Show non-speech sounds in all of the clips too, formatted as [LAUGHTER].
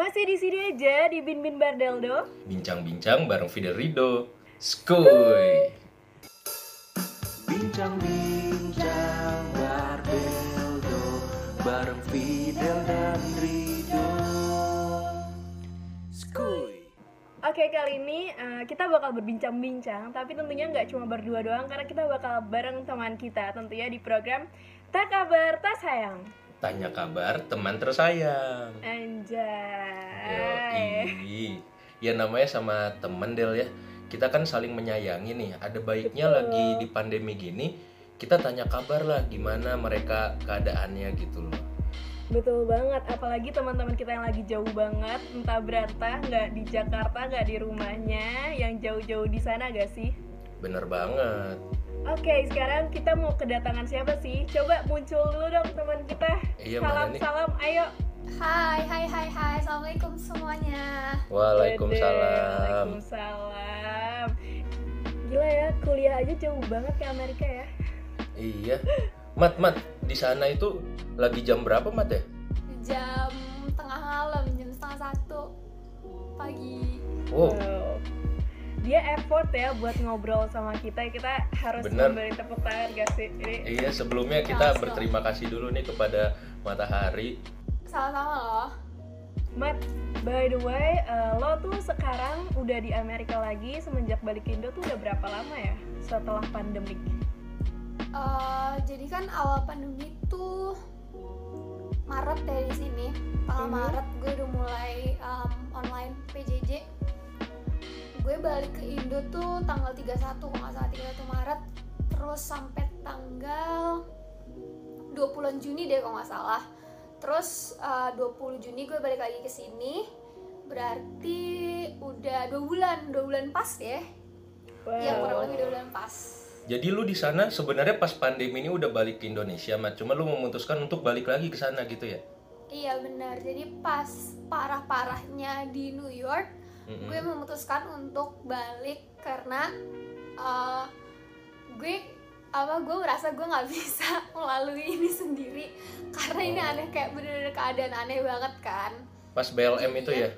Masih di sini aja di Bin Bin Bardeldo. Bincang-bincang bareng Fidel Rido. Skuy. Bincang-bincang Bardeldo Bareng Fidel dan Rido Skuy Oke kali ini eh, kita bakal berbincang-bincang, tapi tentunya nggak cuma berdua doang karena kita bakal bareng teman kita tentunya di program Tak Kabar Tak Sayang. Tanya kabar teman tersayang. Anjay. Yoi. Ya namanya sama temen Del ya. Kita kan saling menyayangi nih. Ada baiknya Betul. lagi di pandemi gini kita tanya kabar lah gimana mereka keadaannya gitu loh. Betul banget, apalagi teman-teman kita yang lagi jauh banget, entah berantah, nggak di Jakarta, nggak di rumahnya, yang jauh-jauh di sana gak sih? Bener banget. Oke, sekarang kita mau kedatangan siapa sih? Coba muncul dulu dong teman kita. Iya, salam salam, ayo. Hai, hai, hai, hai, assalamualaikum semuanya. Waalaikumsalam. Waalaikumsalam. Gila ya, kuliah aja jauh banget ke Amerika ya. Iya. Mat, mat, di sana itu lagi jam berapa, Mat ya? Jam tengah malam, jam setengah satu pagi. Wow, Wow. Dia effort ya buat ngobrol sama kita. Kita harus Bener. memberi tepuk tangan gak sih? Ini iya sebelumnya kita Langsung. berterima kasih dulu nih kepada Matahari. Sama-sama loh. Matt, by the way, eh, lo tuh sekarang udah di Amerika lagi semenjak balik Indo tuh udah berapa lama ya setelah pandemik? Eh, jadi kan awal pandemi tuh Maret ya di sini. Tanggal Mhm. Maret gue udah mulai um, online PJJ. Gue balik ke Indo tuh tanggal 31 kalau nggak salah 31 Maret. Terus sampai tanggal 20 Juni deh kalau nggak salah. Terus uh, 20 Juni gue balik lagi ke sini. Berarti udah dua bulan, dua bulan pas ya. Iya kurang lebih dua bulan pas. Jadi lu di sana sebenarnya pas pandemi ini udah balik ke Indonesia, Mat. Cuma lu memutuskan untuk balik lagi ke sana gitu ya? Iya benar. Jadi pas parah-parahnya di New York, Mm-mm. gue memutuskan untuk balik karena uh, gue apa gue merasa gue nggak [LAUGHS] bisa melalui ini sendiri karena ini Oh. aneh kayak bener-bener keadaan aneh banget kan. Pas BLM itu ya?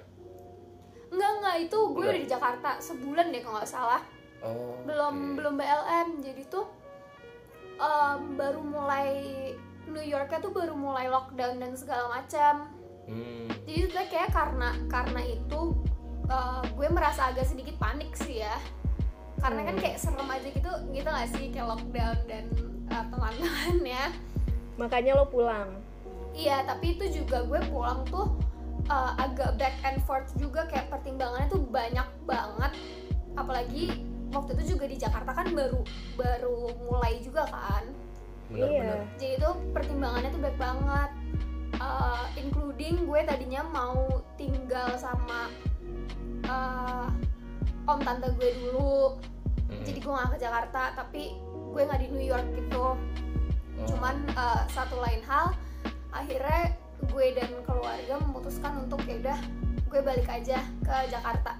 Enggak enggak itu gue udah di Jakarta sebulan deh kalau nggak salah. Oh. belum oke. belum BLM jadi tuh em, baru mulai New Yorknya tuh baru mulai lockdown dan segala macam Hmm. jadi tuh kayak karena karena itu eh, gue merasa agak sedikit panik sih ya. Karena kan Hmm. kayak serem aja gitu gitu gak sih? Kayak lockdown dan eh, teman-temannya Makanya lo pulang. iya tapi itu juga gue pulang tuh eh, agak back and forth juga. Kayak pertimbangannya tuh banyak banget. Apalagi waktu itu juga di Jakarta kan baru baru mulai juga kan. Benar-benar. jadi itu pertimbangannya tuh baik banget. Uh, including gue tadinya mau tinggal sama uh, om tante gue dulu Mm-mm. jadi gue gak ke Jakarta tapi gue nggak di New York gitu Oh. cuman uh, satu lain hal akhirnya gue dan keluarga memutuskan untuk ya udah gue balik aja ke Jakarta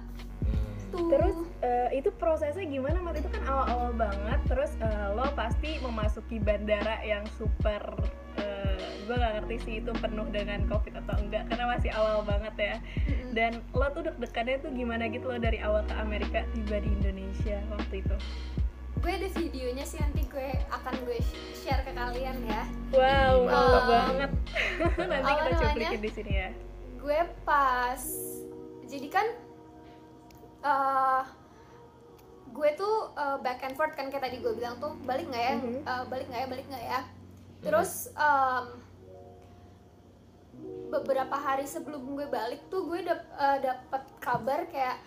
Hmm. tuh Terus eh, itu prosesnya gimana, Mat? Itu kan awal-awal banget. Terus eh, lo pasti memasuki bandara yang super, eh, gue gak ngerti sih itu penuh dengan covid atau enggak, karena masih awal banget ya. Dan lo tuh deg-degannya tuh gimana gitu lo dari awal ke Amerika tiba di Indonesia waktu itu? gue ada videonya sih nanti gue akan gue share ke kalian ya Wow, mantap. banget. [LAUGHS] Nanti kita cuplikin di sini ya. gue pas jadi kan eh gue tuh eh, back and forth kan kayak tadi gue bilang tuh balik nggak ya Mhm. Eh, balik nggak ya balik nggak ya terus em, beberapa hari sebelum gue balik tuh gue dap eh, dapet kabar kayak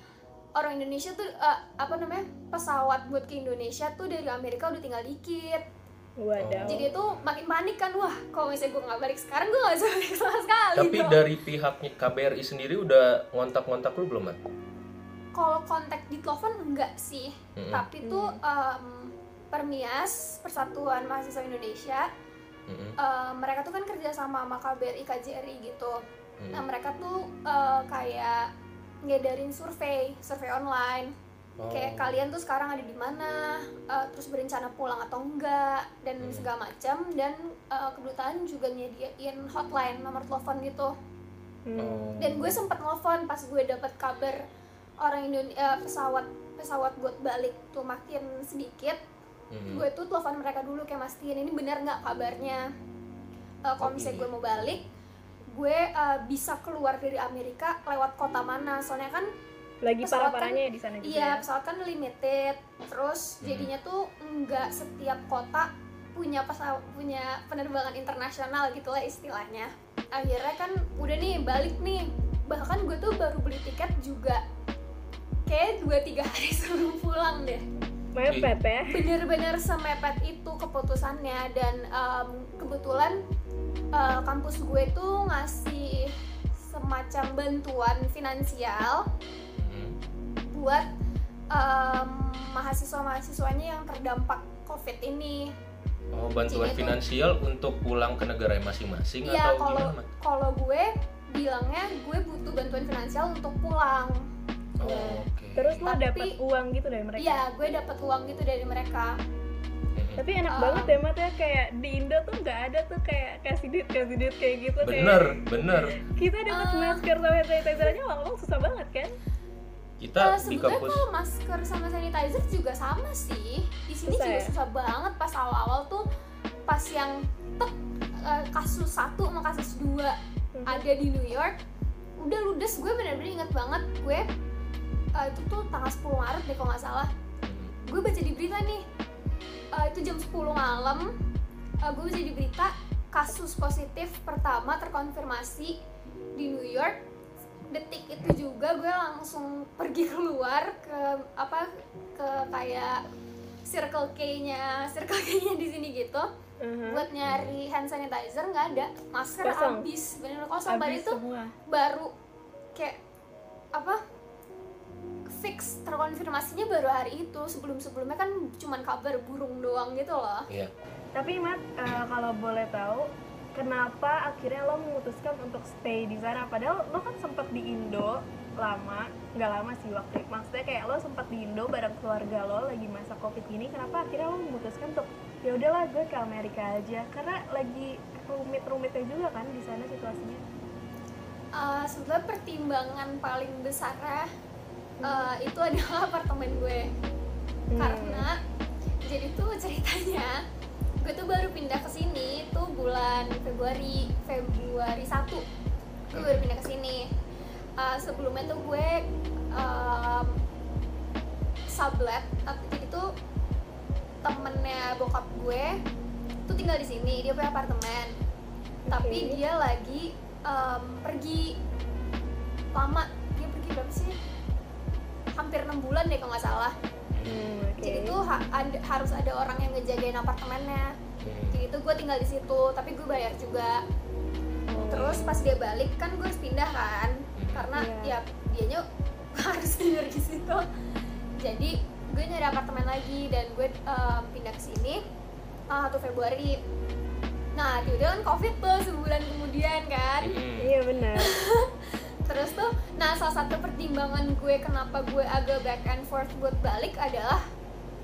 orang Indonesia tuh eh, apa namanya pesawat buat ke Indonesia tuh dari Amerika udah tinggal dikit Wadaw. jadi itu makin panik kan wah kalau misalnya gue nggak balik sekarang gue nggak bisa balik sama sekali Tapi dong. dari pihaknya KBRI sendiri udah ngontak-ngontak lu belum, Mat? kalau kontak di telepon enggak sih Mm-mm. tapi tuh em, Permias Persatuan Mahasiswa Indonesia Mm-mm. em, mereka tuh kan kerja sama sama KBRI KJRI gitu Mm. nah mereka tuh eh, kayak ngedarin survei survei online Oh. kayak kalian tuh sekarang ada di mana eh, terus berencana pulang atau enggak dan Hmm. segala macam dan eh, kedutaan juga nyediain hotline nomor telepon gitu Hmm. Oh. dan gue sempat nelfon pas gue dapat kabar orang Indonesia pesawat pesawat buat balik tuh makin sedikit Hmm. gue tuh telepon mereka dulu kayak mastiin ini benar nggak kabarnya Eh, kalau misalnya Oke. gue mau balik gue eh, bisa keluar dari Amerika lewat kota mana soalnya kan lagi pesawat parah-parahnya ya di sana juga iya ya. pesawat kan limited terus Hmm. jadinya tuh nggak setiap kota punya pesawat punya penerbangan internasional gitulah istilahnya akhirnya kan udah nih balik nih bahkan gue tuh baru beli tiket juga kayak dua tiga hari [LAUGHS] sebelum pulang deh mepet ya bener-bener semepet itu keputusannya dan em, kebetulan eh, kampus gue tuh ngasih semacam bantuan finansial Hmm. buat em, mahasiswa-mahasiswanya yang terdampak covid ini Oh, bantuan Jadi itu- finansial untuk pulang ke negara masing-masing Iya atau kalau gimana? Kalau gue bilangnya gue butuh bantuan finansial untuk pulang Oh, oke. terus lo dapet uang gitu dari mereka iya gue dapat uang gitu dari mereka tapi enak Um, banget ya Mat ya kayak di Indo tuh nggak ada tuh kayak kasih duit kasih duit kayak gitu bener, kayak bener. kita dapat Ah. masker sama sanitizer aja awal susah banget kan Kita Eh, di kampus kalau masker sama sanitizer juga sama sih di sini Susah juga ya? susah banget pas awal-awal tuh pas yang tek eh, kasus satu sama kasus dua Mhm. ada di New York udah ludes gue bener-bener inget banget gue eh, itu tuh tanggal 10 Maret deh kalau nggak salah. Gue baca di berita nih. Eh, itu jam 10 malam. Eh, gue baca di berita kasus positif pertama terkonfirmasi di New York. Detik itu juga gue langsung pergi keluar ke apa ke kayak Circle K-nya Circle K-nya di sini gitu. Mhm. buat nyari hand sanitizer nggak ada. Masker Kosong. habis bener kosong. Baru itu semua. baru kayak apa fix terkonfirmasinya baru hari itu sebelum sebelumnya kan cuman kabar burung doang gitu loh Iya. Tapi Mat, eh, kalau boleh tahu, kenapa akhirnya lo memutuskan untuk stay di sana? Padahal lo kan sempat di Indo lama, nggak lama sih waktu itu. Maksudnya kayak lo sempat di Indo bareng keluarga lo lagi masa covid gini. Kenapa akhirnya lo memutuskan untuk ya udahlah gue ke Amerika aja? Karena lagi rumit-rumitnya juga kan di sana situasinya. Eh, sebetulnya pertimbangan paling besar itu adalah [LAUGHS] apartemen gue. Hmm. karena jadi tuh ceritanya gue tuh baru pindah ke sini tuh bulan Februari Februari 1 gue baru pindah ke sini. Uh, sebelumnya tuh gue um, sublet atau jadi tuh temennya bokap gue tuh tinggal di sini dia punya apartemen. Tapi Oke. dia lagi um, pergi lama. Dia pergi berapa sih hampir enam bulan deh kalau nggak salah Hmm, oke. jadi tuh ha- ada- harus ada orang yang ngejagain apartemennya Hmm. jadi itu gue tinggal di situ tapi gue bayar juga Oh. terus pas dia balik kan gue harus pindah kan karena Iya. ya dianya [LAUGHS] harus pindah di situ jadi gue nyari apartemen lagi dan gue um, pindah ke sini uh, 1 Februari nah tiba-tiba kan covid tuh sebulan kemudian kan Hmm. Iya benar. [LAUGHS] terus tuh nah salah satu pertimbangan gue kenapa gue agak back and forth buat balik adalah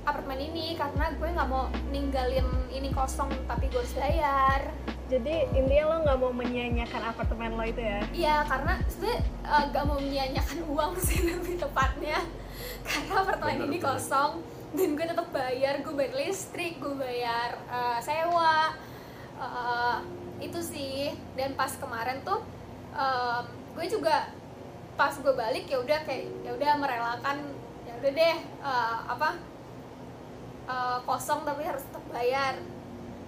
apartemen ini. Karena gue nggak mau ninggalin ini kosong tapi gue harus bayar. Jadi intinya lo nggak mau menyia-nyiakan apartemen lo itu ya? Iya karena sebenarnya eh, gak mau menyia-nyiakan [LAUGHS] uang sih lebih tepatnya. Karena apartemen Bener, ini bener. kosong dan gue tetap bayar. Gue bayar listrik gue bayar eh, sewa. Eh, itu sih. Dan pas kemarin tuh em, gue juga pas gue balik ya udah kayak ya udah merelakan ya udah deh eh, apa eh, kosong tapi harus tetap bayar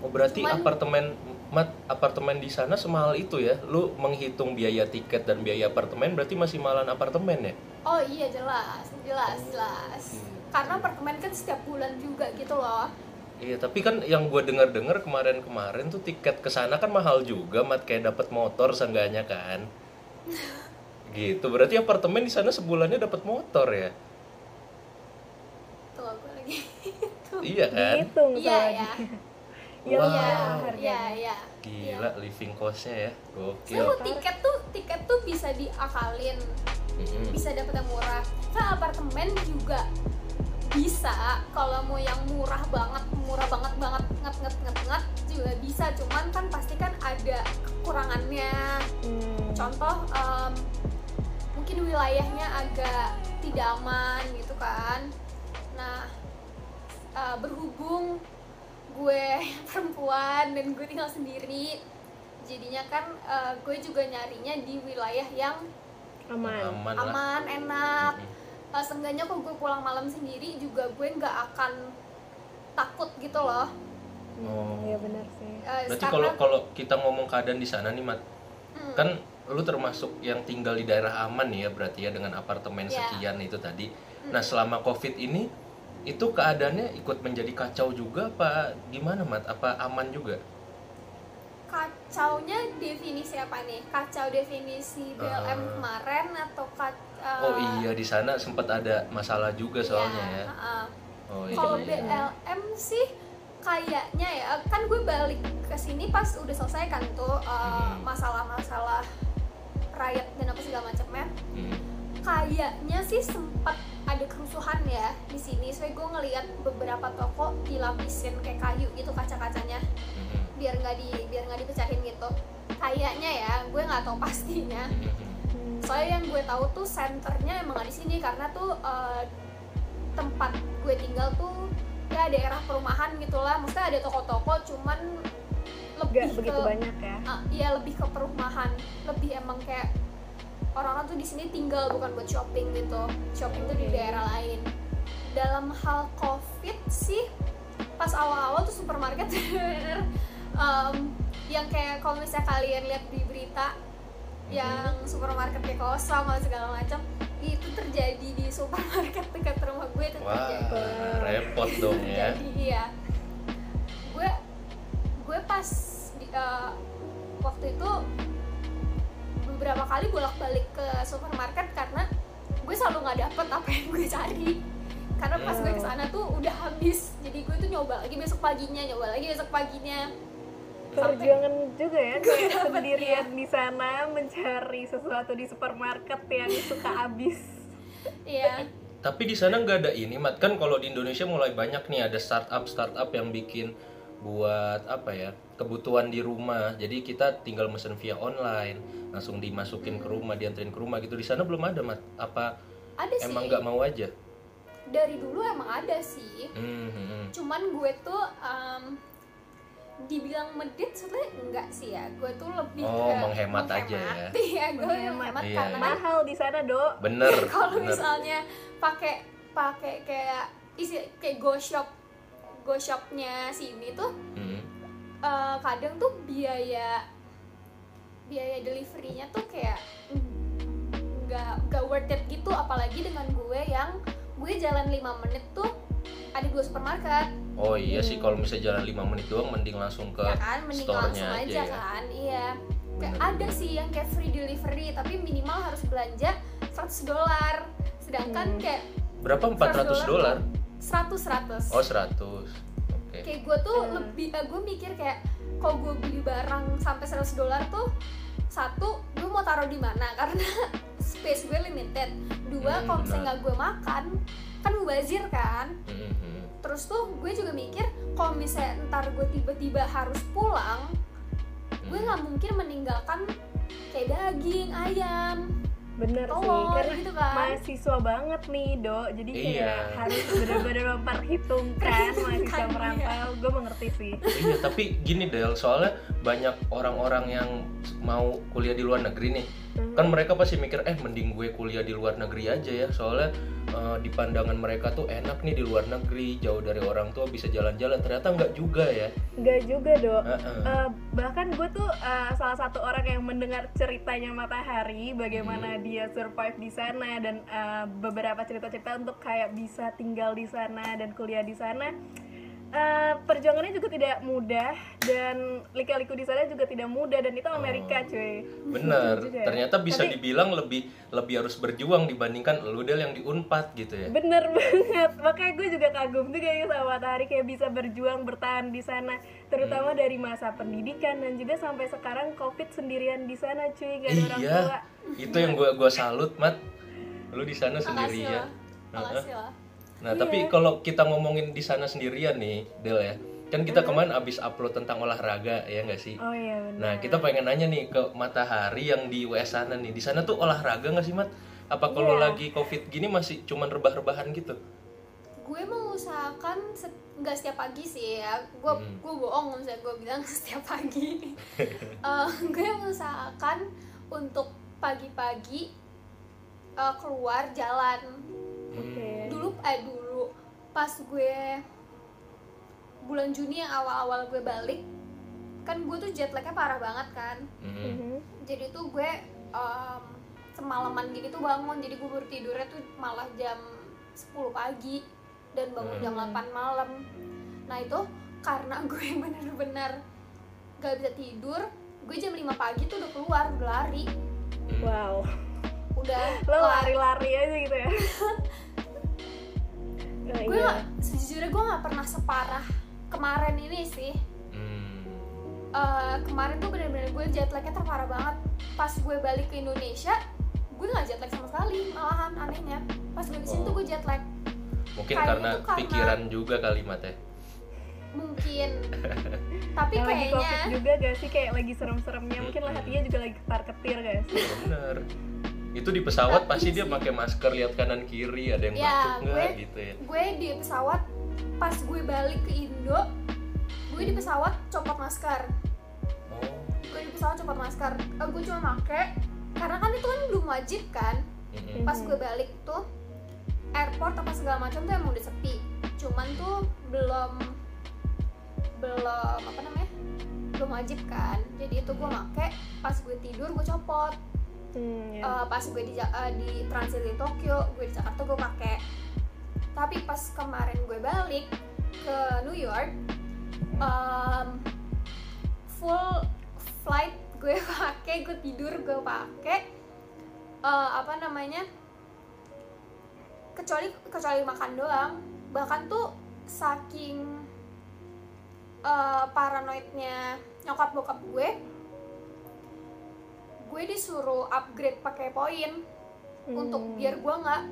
Oh, berarti Cuman- apartemen mat apartemen di sana semahal itu ya? Lu menghitung biaya tiket dan biaya apartemen berarti masih mahalan apartemen ya? Oh iya jelas, jelas, jelas. Hmm. Karena apartemen kan setiap bulan juga gitu loh. Iya, tapi kan yang gue dengar-dengar kemarin-kemarin tuh tiket ke sana kan mahal juga, mat kayak dapat motor seenggaknya kan. Gitu. Berarti apartemen di sana sebulannya dapat motor ya? Tuh gue lagi. Iya kan? Dihitung Iya ya. [LAUGHS] Iya, Wow. Iya, harganya. iya, iya. Gila living costnya ya, gokil. So, tiket tuh tiket tuh bisa diakalin, Mm-mm. bisa dapet yang murah. Kan apartemen juga bisa kalau mau yang murah banget murah banget banget nget nget nget nget juga bisa. Cuman kan pasti kan ada kekurangannya. Hmm. contoh em, mungkin wilayahnya agak tidak aman gitu kan. Nah eh, berhubung gue [LAUGHS] perempuan dan gue tinggal sendiri jadinya kan eh, gue juga nyarinya di wilayah yang aman. Aman aman enak Eh, seenggaknya kalau gue pulang malam sendiri juga gue nggak akan takut gitu loh Oh. iya benar sih Eh, berarti kalau kalau kita ngomong keadaan di sana nih mat Hmm. kan lu termasuk yang tinggal di daerah aman ya berarti ya dengan apartemen Ya. sekian itu tadi Hmm. nah selama covid ini itu keadaannya ikut menjadi kacau juga apa gimana mat apa aman juga kacaunya definisi apa nih kacau definisi BLM Ah. kemarin atau kac eh, oh iya di sana sempat ada masalah juga soalnya iya, ya heeh. oh kalau iya, iya. BLM sih kayaknya ya kan gue balik ke sini pas udah selesai kan tuh uh, Hmm. masalah-masalah riot dan apa segala macamnya Hmm. kayaknya sih sempat ada kerusuhan ya di sini soalnya gue ngelihat beberapa toko dilapisin kayak kayu gitu kaca-kacanya Mhm. biar nggak di biar nggak dipecahin gitu kayaknya ya gue nggak tahu pastinya. Hmm. Soalnya yang gue tahu tuh senternya emang ada di sini karena tuh eh, tempat gue tinggal tuh ya daerah perumahan gitulah. Maksudnya ada toko-toko cuman lebih begitu ke banyak ya? Ah, iya lebih ke perumahan. Lebih emang kayak orang-orang tuh di sini tinggal bukan buat shopping gitu. Shopping tuh di daerah lain. Dalam hal covid sih pas awal-awal tuh supermarket [LAUGHS] em, yang kayak kalau misalnya kalian lihat di berita yang supermarketnya kosong atau segala macam itu terjadi di supermarket dekat rumah gue itu wah terjadi. repot dong ya. jadi iya. Gue gue pas di, eh, waktu itu beberapa kali bolak balik ke supermarket karena gue selalu nggak dapet apa yang gue cari. Karena pas gue ke sana tuh udah habis. Jadi gue tuh nyoba lagi besok paginya nyoba lagi besok paginya perjuangan juga ya kayak sendirian di sana mencari sesuatu di supermarket yang suka habis iya Tapi di sana nggak ada ini, Mat. Kan kalau di Indonesia mulai banyak nih ada startup startup yang bikin buat apa ya kebutuhan di rumah. Jadi kita tinggal mesen via online, langsung dimasukin ke rumah, dianterin ke rumah gitu. Di sana belum ada, Mat. Apa ada sih emang nggak mau aja? dari dulu emang ada sih Hmm, hmm, cuman gue tuh em, dibilang medit sebenarnya enggak sih ya gue tuh lebih Oh, ke menghemat aja ya. iya gue Menghemat. menghemat Iya, karena mahal di sana dok Bener, [LAUGHS] kalau misalnya pakai pakai kayak isi kayak go shop go shopnya sini tuh Hmm. eh, kadang tuh biaya biaya deliverynya tuh kayak nggak nggak worth it gitu apalagi dengan gue yang gue jalan 5 menit tuh ada dua supermarket Oh iya sih, kalau misalnya jalan 5 menit doang, mending langsung ke ya kan mending store-nya langsung aja, aja ya. kan iya kayak Bener. ada sih yang kayak free delivery tapi minimal harus belanja 100 dolar sedangkan Hmm. kayak Berapa? 400 dolar? 100 100 Oh 100. Oke. kayak gue tuh Hmm. lebih eh, gue mikir kayak kalau gue beli barang sampai 100 dolar tuh satu gue mau taruh di mana [LAUGHS] karena space gue limited dua Hmm, kalau misalnya nggak gue makan kan mubazir kan Hmm, hmm, hmm. terus tuh gue juga mikir kalau misalnya ntar gue tiba-tiba harus pulang gue nggak mungkin meninggalkan kayak daging ayam bener sih telur karena gitu kan? mahasiswa banget nih dok jadi kayak Iya. harus benar-benar memperhitungkan [LAUGHS] mahasiswa Perhitungan, merantau gue mengerti sih. Iya tapi gini Del soalnya banyak orang-orang yang mau kuliah di luar negeri nih. Mhm. kan mereka pasti mikir eh mending gue kuliah di luar negeri aja ya. Soalnya eh, di pandangan mereka tuh enak nih di luar negeri jauh dari orang tua bisa jalan-jalan. Ternyata nggak juga ya. Enggak juga dok Heeh. Eh, bahkan gue tuh eh, salah satu orang yang mendengar ceritanya Matahari bagaimana dia survive di sana dan eh, beberapa cerita-cerita untuk kayak bisa tinggal di sana dan kuliah di sana Eh, perjuangannya juga tidak mudah dan lika-liku di sana juga tidak mudah dan itu Amerika cuy. Bener juga ya. ternyata bisa Tapi- dibilang lebih lebih harus berjuang dibandingkan lu Del yang di Unpad gitu ya. Bener [LAUGHS] banget. Makanya gue juga kagum juga ya sama Matahari kayak bisa berjuang bertahan di sana terutama dari masa pendidikan dan juga sampai sekarang covid sendirian di sana cuy gak ada orang iya. tua. Itu yang gua gua salut mat. Lu di sana makasih sendirian. lah. Makasih Nah, tapi kalau kita ngomongin di sana sendirian nih, Del ya. Kan kita kemarin abis upload tentang olahraga ya nggak sih? oh iya benar Nah, kita pengen nanya nih ke Matahari yang di US sana nih. Di sana tuh olahraga nggak sih, Mat? Apa kalau Iya. lagi Covid gini masih cuman rebah-rebahan gitu? gue mengusahakan se- nggak setiap pagi sih ya gue Hmm. gue bohong misalnya gue bilang setiap pagi [LAUGHS] Eh, gue mengusahakan untuk pagi-pagi eh, keluar jalan oke dulu eh dulu. Pas gue bulan Juni yang awal-awal gue balik kan gue tuh jet lagnya parah banget kan. Hmm. Mhm. jadi tuh gue em, semalaman gini tuh bangun. Jadi gue baru tidurnya tuh malah jam 10 pagi dan bangun jam 8 malam. Nah itu karena [LAUGHS] gue bener-bener gak bisa tidur gue jam 5 pagi tuh udah keluar udah lari. Wow. Udah lo la- lari-lari aja gitu ya [LAUGHS] Nah, gue iya. gak, sejujurnya gue gak pernah separah kemarin ini sih Hmm. Eh, kemarin tuh bener-bener gue jet lagnya terparah banget pas gue balik ke Indonesia gue gak jet lag sama sekali malahan anehnya pas gue ke sini Oh. tuh gue jet lag Mungkin Kayaknya karena karena- pikiran juga kalimatnya. mungkin [LAUGHS] tapi lagi covid kayaknya juga gak sih kayak lagi serem-seremnya mungkin lah hatinya juga lagi ketar-ketir gak sih Bener. Itu di pesawat pasti dia pakai masker lihat kanan kiri ada yang Ya, batuk nggak gue- gitu ya. gue di pesawat pas gue balik ke Indo gue di pesawat copot masker. Oh. gue di pesawat copot masker. Eh, gue cuma make karena kan itu kan belum wajib kan? Mm-mm. pas gue balik tuh airport apa segala macam tuh emang udah sepi. Cuman tuh belum belum apa namanya? Belum wajib kan? Jadi itu gue make pas gue tidur gue copot hmm, ya. Eh, pas gue di eh, di transit di Tokyo gue di Jakarta gue pakai tapi pas kemarin gue balik ke New York em, full flight gue [LAUGHS] pakai gue tidur gue pakai eh, apa namanya? Kecuali kecuali makan doang. Bahkan tuh saking eh, paranoidnya nyokap bokap gue gue disuruh upgrade pakai poin untuk Hmm. biar gue nggak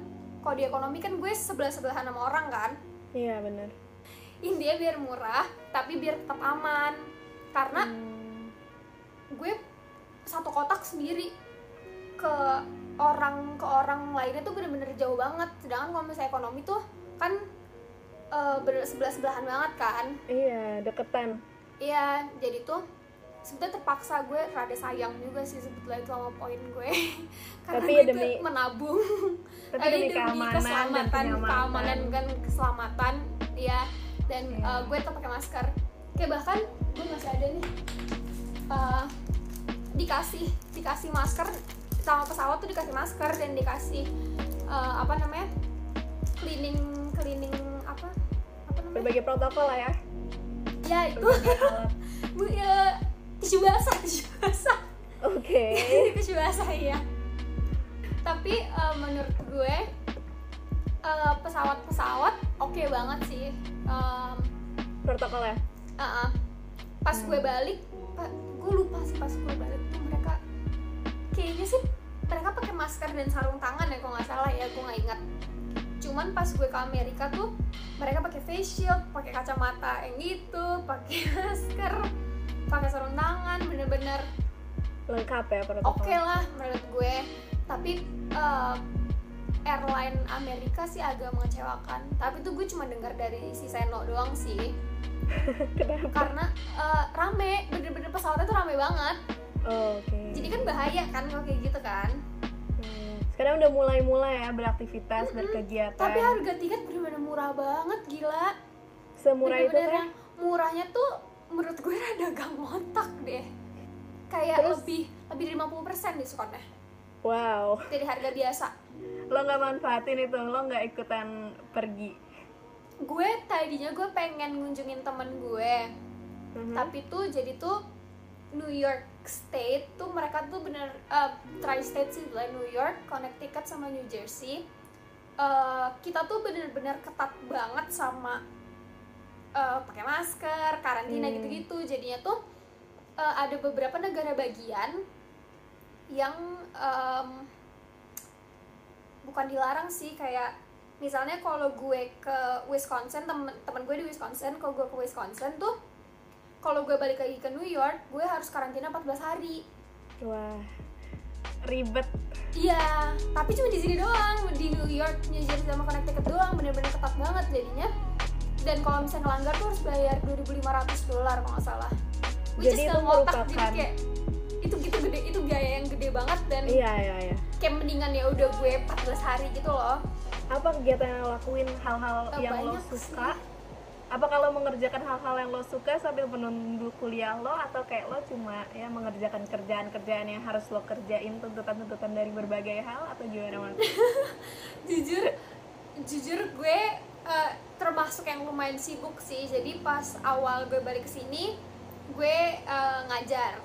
kalau di ekonomi kan gue sebelah sebelahan sama orang kan? Iya benar India biar murah tapi biar tetap aman. Karena Hmm. gue satu kotak sendiri ke orang ke orang lainnya tuh bener-bener jauh banget. Sedangkan kalau misalnya ekonomi tuh kan eh, bener sebelah sebelahan banget kan? Iya deketan. Iya jadi tuh sebetulnya terpaksa gue rada sayang juga sih sebetulnya itu sama poin gue. [LAUGHS] Karena Tapi gue demi- menabung. Tapi Tapi demi keamanan dan keselamatan kenyamanan. keamanan kan keselamatan ya. Dan Iya. uh, gue tetap pakai masker. Kayak bahkan gue masih ada nih uh, dikasih dikasih masker. Sama pesawat tuh dikasih masker dan dikasih uh, apa namanya cleaning cleaning apa? Apa namanya? Berbagai protokol lah ya. Ya itu. [LAUGHS] Bu, ya, tisu basah tisu basah. Oke. [LAUGHS] Tisu basah iya. Tapi uh, menurut gue uh, pesawat-pesawat oke banget sih um, protokol ya uh-uh. pas gue balik pa- gue lupa sih pas gue balik tuh mereka kayaknya sih mereka pakai masker dan sarung tangan ya kalau nggak salah ya gue nggak ingat. Cuman pas gue ke Amerika tuh mereka pakai face shield pakai kacamata yang gitu pakai [LAUGHS] masker pakai sarung tangan bener-bener lengkap ya protokol oke lah menurut gue. Tapi eh, airline Amerika sih agak mengecewakan. Tapi tuh gue cuma dengar dari si Seno doang sih. [LAUGHS] Kenapa? Karena eh, rame. Bener-bener pesawatnya tuh rame banget. Oh, oke. Jadi kan bahaya kan kalau kayak gitu kan? Hmm. sekarang udah mulai-mulai ya beraktivitas berkegiatan. Tapi harga tiket bener-bener murah banget gila. Semurah itu bener-bener kan yang murahnya tuh menurut gue rada gak ngotak deh. Kayak Terus? lebih lebih dari 50% diskonnya wow. Dari harga biasa. Lo nggak manfaatin itu lo nggak ikutan pergi. Gue tadinya gue pengen ngunjungin temen gue. Mhm. tapi tuh jadi tuh New York State tuh mereka tuh bener eh, tri-state sih lah New York, Connecticut sama New Jersey. Eh, kita tuh bener-bener ketat banget sama eh, pakai masker, karantina Hmm. gitu-gitu. Jadinya tuh eh, ada beberapa negara bagian yang em, bukan dilarang sih kayak misalnya kalau gue ke Wisconsin temen temen gue di Wisconsin kalau gue ke Wisconsin tuh kalau gue balik lagi ke New York gue harus karantina 14 hari. Wah ribet. Iya, tapi cuma di sini doang. Di New York, New Jersey sama Connecticut doang, bener-bener ketat banget jadinya. Dan kalau misalnya ngelanggar tuh harus bayar 2.500 dolar kalau nggak salah. Which Jadi itu ngotak, jadi merupakan- kayak itu gitu gede, itu biaya yang gede banget dan iya iya iya kayak mendingan ya udah gue 14 hari gitu loh. apa kegiatan yang lo lakuin hal-hal Eh, yang lo suka sih. apa kalau mengerjakan hal-hal yang lo suka sambil menunggu kuliah lo atau kayak lo cuma ya mengerjakan kerjaan-kerjaan yang harus lo kerjain tuntutan-tuntutan dari berbagai hal atau gimana mas? [LAUGHS] jujur jujur gue eh, termasuk yang lumayan sibuk sih. Jadi pas awal gue balik ke sini gue eh, ngajar.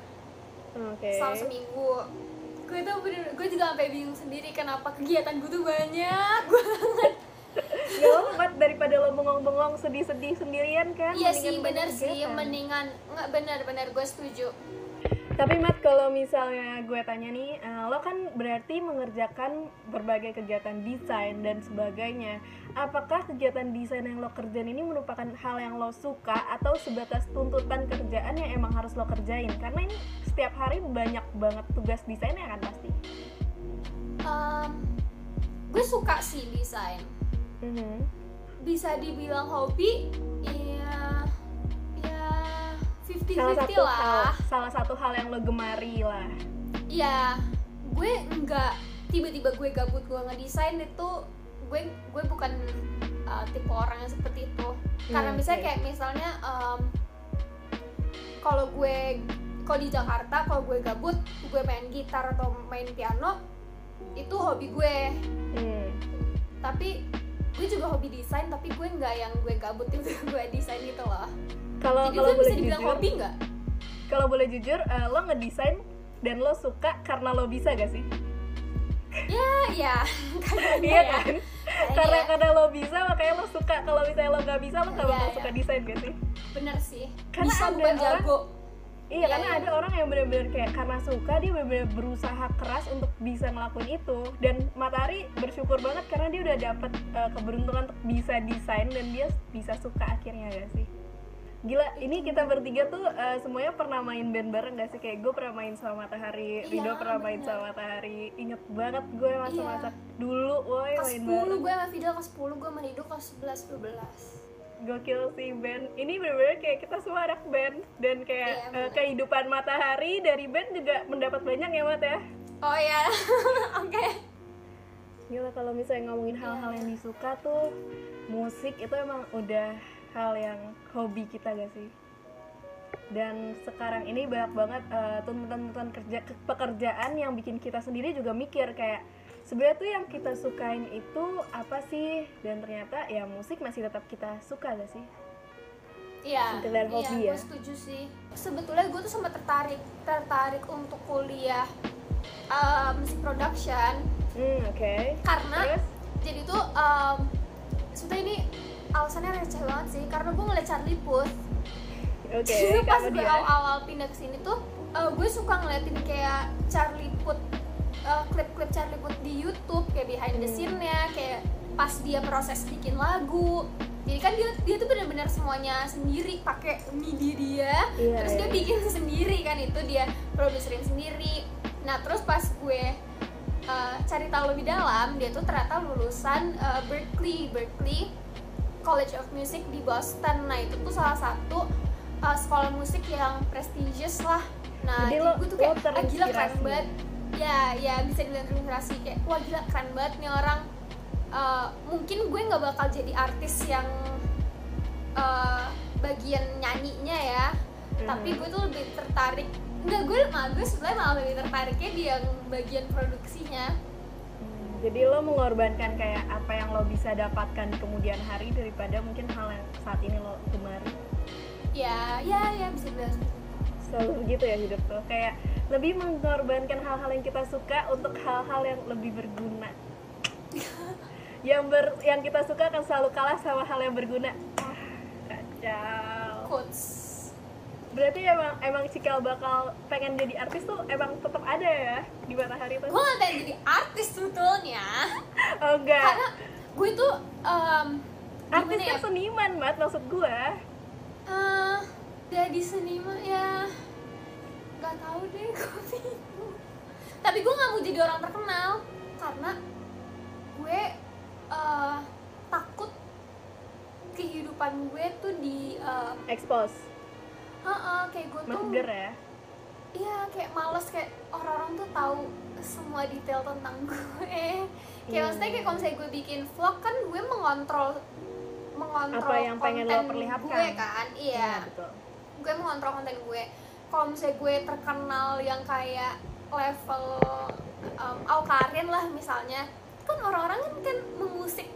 Oke. selama seminggu. Gue tuh bener gue juga sampai bingung sendiri kenapa kegiatan gue tuh banyak [LAUGHS] banget. Gak apa daripada lo bengong-bengong sedih-sedih sendirian kan? iya sih bener sih. kegiatan. mendingan nggak bener-bener gue setuju Tapi Mat, kalau misalnya gue tanya nih, eh, lo kan berarti mengerjakan berbagai kegiatan desain dan sebagainya. Apakah kegiatan desain yang lo kerjain ini merupakan hal yang lo suka atau sebatas tuntutan kerjaan yang emang harus lo kerjain? Karena ini setiap hari banyak banget tugas desainnya kan pasti. Em, gue suka sih desain Mhm. bisa dibilang hobi iya ya 50-50 Salah satu lah hal, salah satu hal yang lo gemari lah. Iya, gue nggak tiba-tiba gue gabut gue ngedesain itu gue gue bukan uh, tipe orang yang seperti itu. Karena Hmm, misalnya oke. kayak misalnya um, kalau gue kalau di Jakarta kalau gue gabut gue main gitar atau main piano itu hobi gue. Hmm. Tapi gue juga hobi desain tapi gue nggak yang gue gabut itu [LAUGHS] gue desain gitu loh. Kalau kalau boleh bisa dibilang jujur, hobi nggak? kalau boleh jujur, eh, lo ngedesain dan lo suka karena lo bisa gak sih? Ya, ya. [LAUGHS] Iya ya. kan? Karena ya. karena lo bisa makanya lo suka kalau misalnya lo nggak bisa lo nggak Iya, bakal iya. suka desain gak sih bener sih Karena bisa bukan orang- jago iya Iya, karena iya. ada orang yang benar-benar kayak karena suka dia benar-benar berusaha keras untuk bisa ngelakuin itu dan Matahari bersyukur banget karena dia udah dapet uh, keberuntungan untuk bisa desain dan dia bisa suka akhirnya gak sih Gila, ini kita bertiga tuh uh, semuanya pernah main band bareng gak sih? Kayak gue pernah main sama Matahari, Iya, Rido pernah main bener. sama Matahari Ingat banget gue masa-masa Iya. dulu, woi kelas main 10 bareng gue sama Fidel kelas 10 gue sama Rido kelas 11 12 gokil sih band ini bener-bener kayak kita semua anak band dan kayak Iya, eh, bener. kehidupan matahari dari band juga mendapat banyak ya mat ya? Oh ya [LAUGHS] oke. Gila kalau misalnya ngomongin hal-hal yang disuka tuh musik itu emang udah hal yang hobi kita gak sih? Dan sekarang ini banyak banget eh, tuntutan-tuntutan kerja ke- pekerjaan yang bikin kita sendiri juga mikir kayak sebenarnya tuh yang kita sukain itu apa sih? Dan ternyata ya musik masih tetap kita suka gak sih? Iya, Sekedar iya, hobi ya? gue setuju sih. Sebetulnya gue tuh sempat tertarik, tertarik untuk kuliah uh, musik production. Hmm oke. Karena Terus? jadi tuh um, sebetulnya ini alasannya receh banget sih karena gue ngeliat Charlie Puth. Oke, Jadi [LAUGHS] pas gue awal-awal pindah ke sini tuh uh, gue suka ngeliatin kayak Charlie Puth uh, klip-klip Charlie Puth di YouTube kayak behind the Hmm. scene-nya kayak pas dia proses bikin lagu. Jadi kan dia dia tuh benar-benar semuanya sendiri pakai MIDI dia. Iya, terus dia iya. bikin sendiri kan itu dia produserin sendiri. Nah terus pas gue uh, cari tahu lebih dalam dia tuh ternyata lulusan uh, Berkeley. Berkeley College of Music di Boston. Nah itu tuh salah satu uh, sekolah musik yang prestigious lah. Nah Jadi jadi, lo- gue tuh kayak ah, gila keren banget ya ya bisa dibilang terinspirasi kayak wah gila keren banget nih orang Uh, mungkin gue nggak bakal jadi artis yang uh, bagian nyanyinya ya tapi Mhm. gue tuh lebih tertarik Enggak, gue malah gue sebenarnya malah lebih tertariknya di yang bagian produksinya Hmm, Jadi lo mengorbankan kayak apa yang lo bisa dapatkan di kemudian hari daripada mungkin hal yang saat ini lo gemari. ya ya ya bisa dibilang. Selalu begitu ya hidup lo. Kayak lebih mengorbankan hal-hal yang kita suka untuk hal-hal yang lebih berguna. [LAUGHS] yang ber yang kita suka akan selalu kalah sama hal yang berguna. Ah, kacau. quotes Berarti emang emang Cikal bakal pengen jadi artis tuh emang tetap ada ya di matahari tuh? gue nggak pengen jadi artis sebetulnya [LAUGHS] Oh enggak. karena gue tuh um, artis ya seniman mat maksud gue Eh, jadi seniman ya nggak tahu deh [LAUGHS] gue bingung tapi gue nggak mau jadi orang terkenal karena gue eh, takut kehidupan gue tuh di eh, expose Heeh, kayak gue tuh mager ya Iya, kayak males kayak orang-orang tuh tahu semua detail tentang gue. Kayak Iya. maksudnya kayak kalau misalnya gue bikin vlog kan gue mengontrol mengontrol Apa yang pengen lo perlihatkan. gue kan. Iya. betul Gue mengontrol konten gue. Kalau misalnya gue terkenal yang kayak level um, Aukarin lah misalnya, kan orang-orang kan kan memusik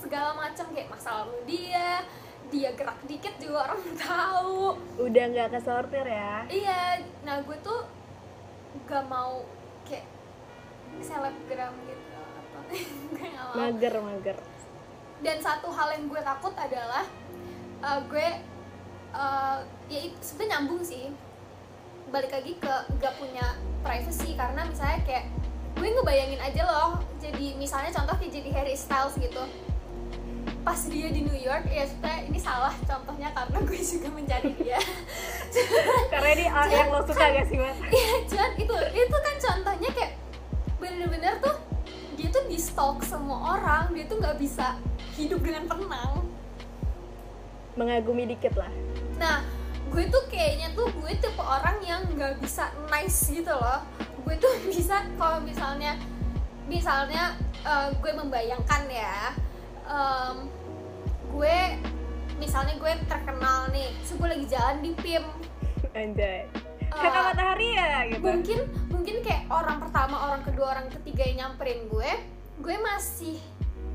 segala macam kayak masa lalu dia, dia gerak dikit juga orang [LAUGHS] tahu. Udah nggak kesortir ya? Iya nah gue tuh gak mau kayak selebgram gitu gue [LAUGHS] gak mau. Mager mager. Dan satu hal yang gue takut adalah uh, gue uh, ya itu sebenarnya nyambung sih balik lagi ke gak punya privacy karena misalnya kayak gue ngebayangin aja loh jadi misalnya contoh kayak jadi Harry Styles gitu. Pas dia di New York ya sebenarnya ini salah contohnya karena gue juga mencari dia. [LAUGHS] Karena ini ah, yang lo suka gak sih mas? Iya, cuman itu itu kan contohnya kayak bener-bener tuh dia tuh di stalk semua orang, dia tuh nggak bisa hidup dengan tenang. mengagumi dikit lah. Nah, gue tuh kayaknya tuh gue tipe orang yang nggak bisa nice gitu loh. Gue tuh [LAUGHS] bisa kalau misalnya misalnya eh, gue membayangkan ya, em, gue misalnya gue terkenal nih, terus gue lagi jalan di PIM, anjay. Eh, kakak matahari ya gitu? mungkin mungkin kayak orang pertama orang kedua orang ketiga yang nyamperin gue gue masih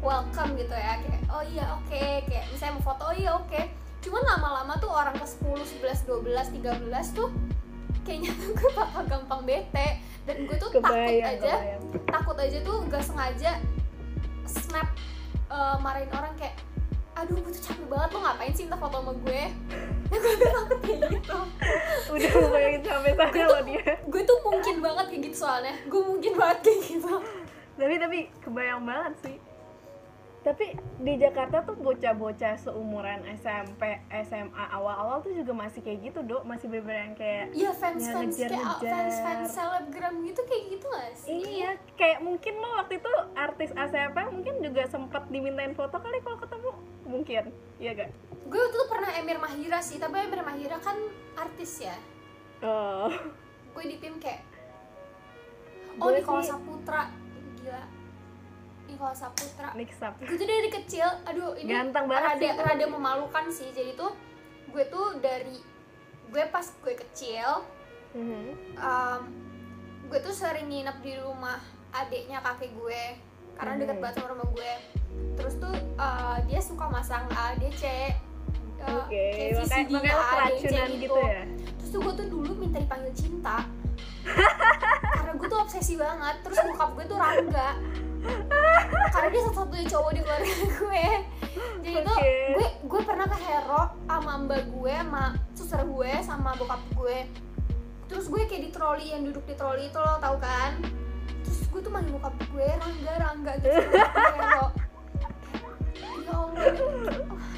welcome gitu ya. Kayak oh iya oke. Kayak misalnya mau foto oh iya oke cuman lama-lama tuh orang ke 10, 11, 12, 13 tuh kayaknya tuh [LAUGHS] gue bakal gampang bete. Dan gue tuh takut kebayang aja kebayang. takut aja tuh gak sengaja snap eh, marahin orang kayak aduh gue tuh capek banget lo ngapain sih minta foto sama gue? Nah [LAUGHS] gue tuh takut kayak gitu. Udah bayangin sampai sana Gue tuh- dia. gue tuh mungkin banget kayak gitu soalnya. Gue mungkin banget kayak gitu. Tapi tapi kebayang banget sih tapi di Jakarta tuh bocah-bocah seumuran SMP, SMA awal-awal tuh juga masih kayak gitu dok, masih bener yang kayak Iya fans Ya, fans kayak ngejar-ngejar. fans fans selebgram gitu kayak gitu gak sih? Iya, kayak mungkin lo waktu itu artis ACP mungkin juga sempat dimintain foto kali kalau ketemu mungkin, iya gak? Gue waktu itu pernah Emir Mahira sih, tapi Emir Mahira kan artis ya. Oh, Gue di PIM kayak Oh sih- Saputra Gila Nikola Saputra mix up. Gue tuh dari kecil, aduh ini Ganteng banget rada, sih rada memalukan sih Jadi tuh gue tuh dari Gue pas gue kecil Mhm. um, gue tuh sering nginep di rumah adiknya kakek gue karena deket Mhm. banget sama rumah gue terus tuh uh, dia suka masang ADC uh, Oke, kayak makanya VCD makanya ADC keracunan gitu ya. terus tuh gue tuh dulu minta dipanggil cinta karena gue tuh obsesi banget terus bokap gue tuh Rangga. Karena dia satu-satunya cowok di keluarga gue. Jadi tuh Oke. gue gue pernah ke Hero sama mbak gue sama suster gue sama bokap gue. Terus gue kayak di troli yang duduk di troli itu lo tau kan? Terus gue tuh manggil bokap gue Rangga Rangga gitu. Hero. Ya Allah.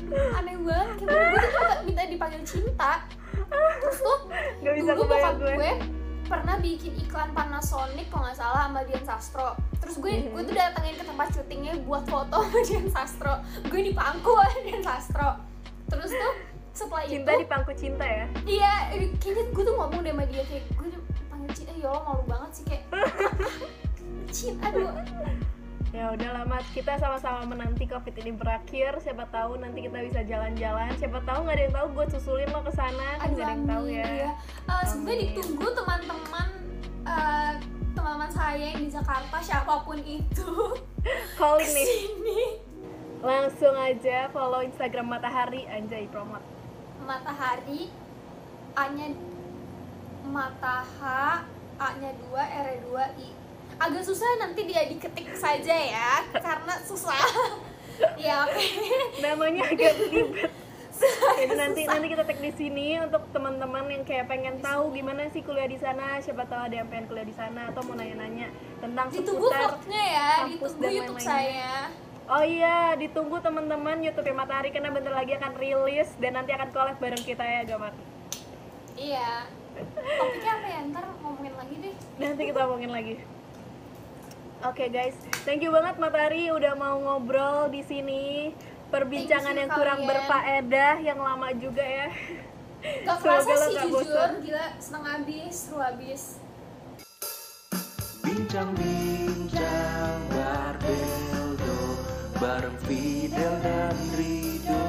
Oh, aneh banget kayak gue tuh minta, minta dipanggil cinta. Terus tuh Gak bisa dulu bokap gue. gue pernah bikin iklan Panasonic kalau nggak salah sama Dian Sastro terus gue Mhm. gue tuh datengin ke tempat syutingnya buat foto sama [LAUGHS] Dian Sastro gue di pangku [LAUGHS] Dian Sastro terus tuh setelah Cinta itu di pangku cinta ya. iya kayaknya gue tuh ngomong deh sama dia kayak gue dipanggil cinta ya Allah malu banget sih kayak [LAUGHS] cinta aduh Ya udah lama kita sama-sama menanti covid ini berakhir. Siapa tahu nanti kita bisa jalan-jalan. Siapa tahu nggak ada yang tahu gue susulin lo ke sana. Kan nggak ada yang tahu ya. iya. Eh, sebenarnya ditunggu teman-teman eh, teman-teman saya yang di Jakarta siapa pun itu [LAUGHS] Calling nih. sini Langsung aja follow Instagram Matahari Anjay promote. matahari A nya mata H A nya 2 R nya 2 I agak susah nanti dia diketik saja ya karena susah [LAUGHS] ya oke Namanya agak ribet. [LAUGHS] Jadi nanti nanti kita tag di sini untuk teman-teman yang kayak pengen tahu gimana sih kuliah di sana. Siapa tahu ada yang pengen kuliah di sana atau mau nanya-nanya tentang ditunggu seputar ya kampus ditunggu dan YouTube lain-lainnya. saya Oh iya, ditunggu teman-teman YouTube Matahari karena bentar lagi akan rilis dan nanti akan collab bareng kita ya, Gamat. Iya. Topiknya apa ya? Ntar ngomongin lagi deh. Nanti kita omongin lagi. Oke guys, thank you banget Matahari udah mau ngobrol di sini. Perbincangan you, yang kurang kalian. berfaedah, yang lama juga ya. Gak kerasa sih jujur, bosan. gila setengah habis, seru habis. Bincang-bincang Barbeldo Bareng Fidel dan Rido